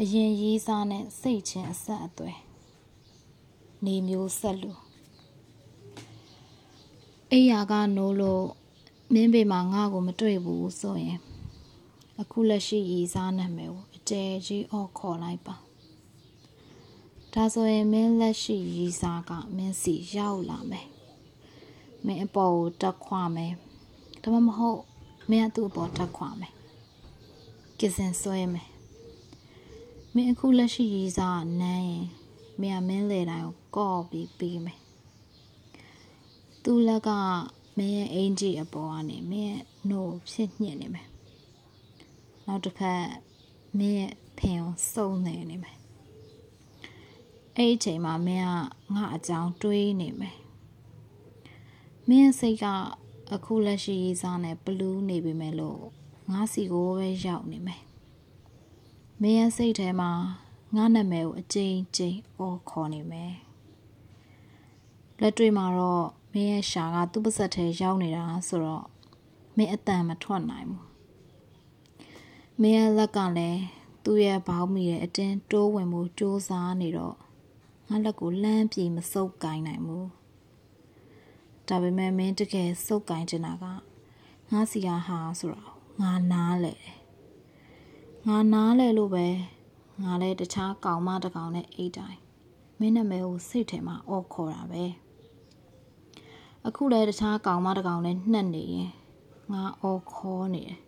အရင်ရေးစားနဲ့စိတ်ချင်းအဆက်အသွယ်နေမျိုးဆက်လူအိယာကနိုးလို့မင်းပေမှာငါ့ကိုမတွေ့ဘူးဆိုရင်အခုလက်ရှိရေးစားနာမည်ကိုအကျယ်ကြီးအော်ခေါ်လိုက်ပါဒါဆိုရင်မင်းလက်ရှိရေးစားကမင်းစီရောက်လာမယ်မင်းအပေါ်ကိုတက်ခွာမယ်ဒါမှမဟုတ်မင်းအသူ့အပေါ်တက်ခွာမယ်ကစင်ဆွဲမယ် မင်းအခုလက်ရှိရေးစားနန်းရင်မင်းကမင်းလေတိုင်းကိုကော့ပြီးပြီးမယ်သူ့လက်ကမင်းရဲ့အင်ဂျီအပေါ်ကနေမင်းရဲ့နှုတ်ဖြစ်ညစ်နေမယ်နောက်တစ်ခါမင်းရဲ့ဖင်ကိုစုံနေနေမယ်အဲ့ဒီအချိန်မှာမင်းကငါအကြောင်းတွေးနေမယ်မင်းစိတ်ကအခုလက်ရှိရေးစားနဲ့ဘလူးနေပြီမဲ့လို့ငါစီကိုပဲရောက်နေမယ် မင်းရဲ့စိတ်ထဲမှာငါနာမည်ကိုအကျဉ်းချင်းအော်ခေါ်နေမယ်လက်တွေ့မှာတော့မင်းရဲ့ရှာကသူ့ပါစက်ထဲရောက်နေတာဆိုတော့မင်းအတန်မထွက်နိုင်ဘူးမင်းရဲ့လက်ကလည်းသူ့ရဲ့ဘောင်းမီရဲ့အတင်းတိုးဝင်မှုစူးစမ်းနေတော့ငါလက်ကိုလှမ်းပြေမစုပ်ကိုင်းနိုင်ဘူးဒါပေမဲ့မင်းတကယ်စုပ်ကိုင်းချင်တာကငါစီယာဟာဆိုတော့ငါနားလေတယ် ငါနားလေလို့ပဲငါလည်းတခြားကောင်မတစ်ကောင်နဲ့အိတ်တိုင်းမင်းနာမည်ကိုစိတ်ထဲမှာအော်ခေါ်တာပဲအခုလည်းတခြားကောင်မတစ်ကောင်နဲ့နှက်နေရင်ငါအော်ခေါ်နေတယ်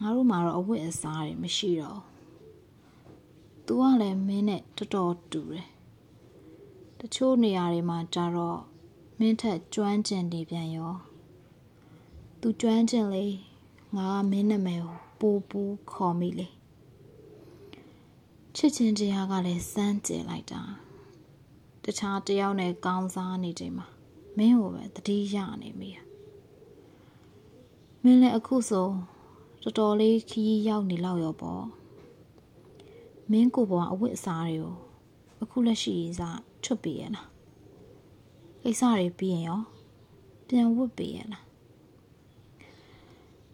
ငါတို့မှာတော့အဝတ်အစားတွေမရှိတော့ तू ကလည်းမင်းနဲ့တော်တော်တူတယ်တချို့နေရာတွေမှာကြတော့မင်းထက်ကျွမ်းကျင်နေပြန်ရော तू ကျွမ်းကျင်လေငါကမင်းနာမည်ကို ပူပူခေါ်မိလေချစ်ချင်းတရားကလည်းစမ်းကြယ်လိုက်တာတခြားတယောက်နဲ့ကောင်းစားနေချိန်မှာမင်းကိုပဲတတိယနေမိတာမင်းလည်းအခုဆိုတော်တော်လေးခီးရောက်နေလောက်ရောပေါ့မင်းကိုပေါ်အဝတ်အစားတွေကိုအခုလက်ရှိစားချွတ်ပေးရလားကိစ္စတွေပြီးရင်ရောပြန်ဝတ်ပေးရလား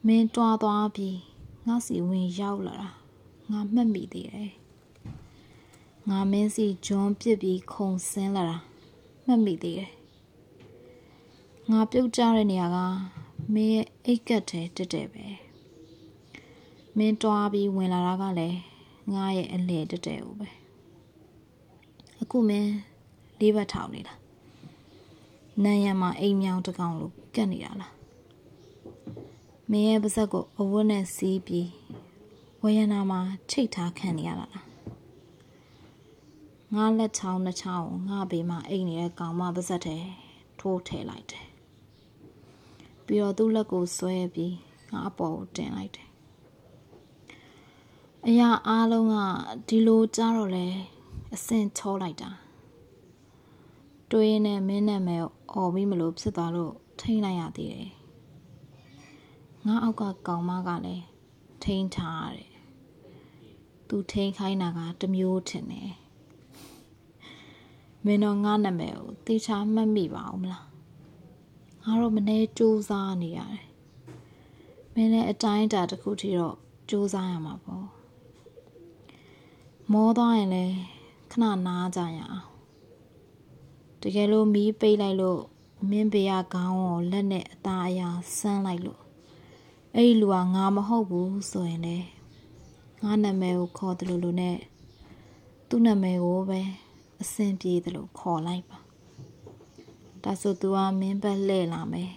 မင်းတွားသွားပြီး ငါစီဝင်ရောက်လာတာငါမှတ်မိသေးတယ်ငါမင်းစီဂျွန်ပြစ်ပြီးခုံဆင်းလာတာမှတ်မိသေးတယ်ငါပြုတ်ကြတဲ့နေရာကမင်းရဲ့အိတ်ကတ်ထဲတက်တယ်ပဲမင်းတွားပြီးဝင်လာတာကလည်းငါရဲ့အလေတက်တယ်ဦးပဲအခုမင်းလေးဘက်ထောင်နေလားနန်းရံမှာအိမ်မြောင်တကောင်လို့ကတ်နေတာလား မင်းရဲ့ပါဇက်ကိုအဝတ်နဲ့စီးပြီးဝရနာမှာချိတ်ထားခံနေရတာလားငါလက်ချောင်းနှစ်ချောင်းငါဘေးမှာအိမ်နေတဲ့ကောင်မပါဇက်ထဲထိုးထည့်လိုက်တယ်ပြီးတော့သူ့လက်ကိုဆွဲပြီးငါအပေါ်ကိုတင်လိုက်တယ်အရာအားလုံးကဒီလိုကြားတော့လဲအစင်ချောလိုက်တာတွေးနဲ့မင်းနဲ့မဲအော်ပြီးမလို့ဖြစ်သွားလို့ထိန်းလိုက်ရသေးတယ် ငါအောက်ကကောင်မကလည်းထိန်းထားရတယ်သူထိန်းခိုင်းတာကတမျိုးထင်တယ်မင်းတော့ငါနာမည်ကိုသေချာမှတ်မိပါအောင်မလားငါတို့မနေစူးစားနေရတယ်မင်းလည်းအတိုင်းအတာတစ်ခုထိတော့စူးစားရမှာပေါ့မောသွားရင်လည်းခဏနားကြရအောင်တကယ်လို့မီးပိတ်လိုက်လို့မင်းပေရခေါင်းကိုလက်နဲ့အသားအရာဆန်းလိုက်လို့ အဲ့ဒီလူကငါမဟုတ်ဘူးဆိုရင်လေငါနာမည်ကိုခေါ်တယ်လို့လို့နဲ့သူ့နာမည်ကိုပဲအစင်ပြေတယ်လို့ခေါ်လိုက်ပါဒါဆို तू ကမင်းဘက်လှည့်လာမယ်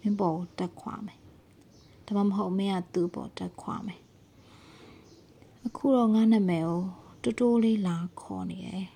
မင်းပေါ်တက်ခွာမယ်ဒါမှမဟုတ်မင်းကသူ့ပေါ်တက်ခွာမယ်အခုတော့ငါနာမည်ကိုတူတိုးလေးလာခေါ်နေတယ်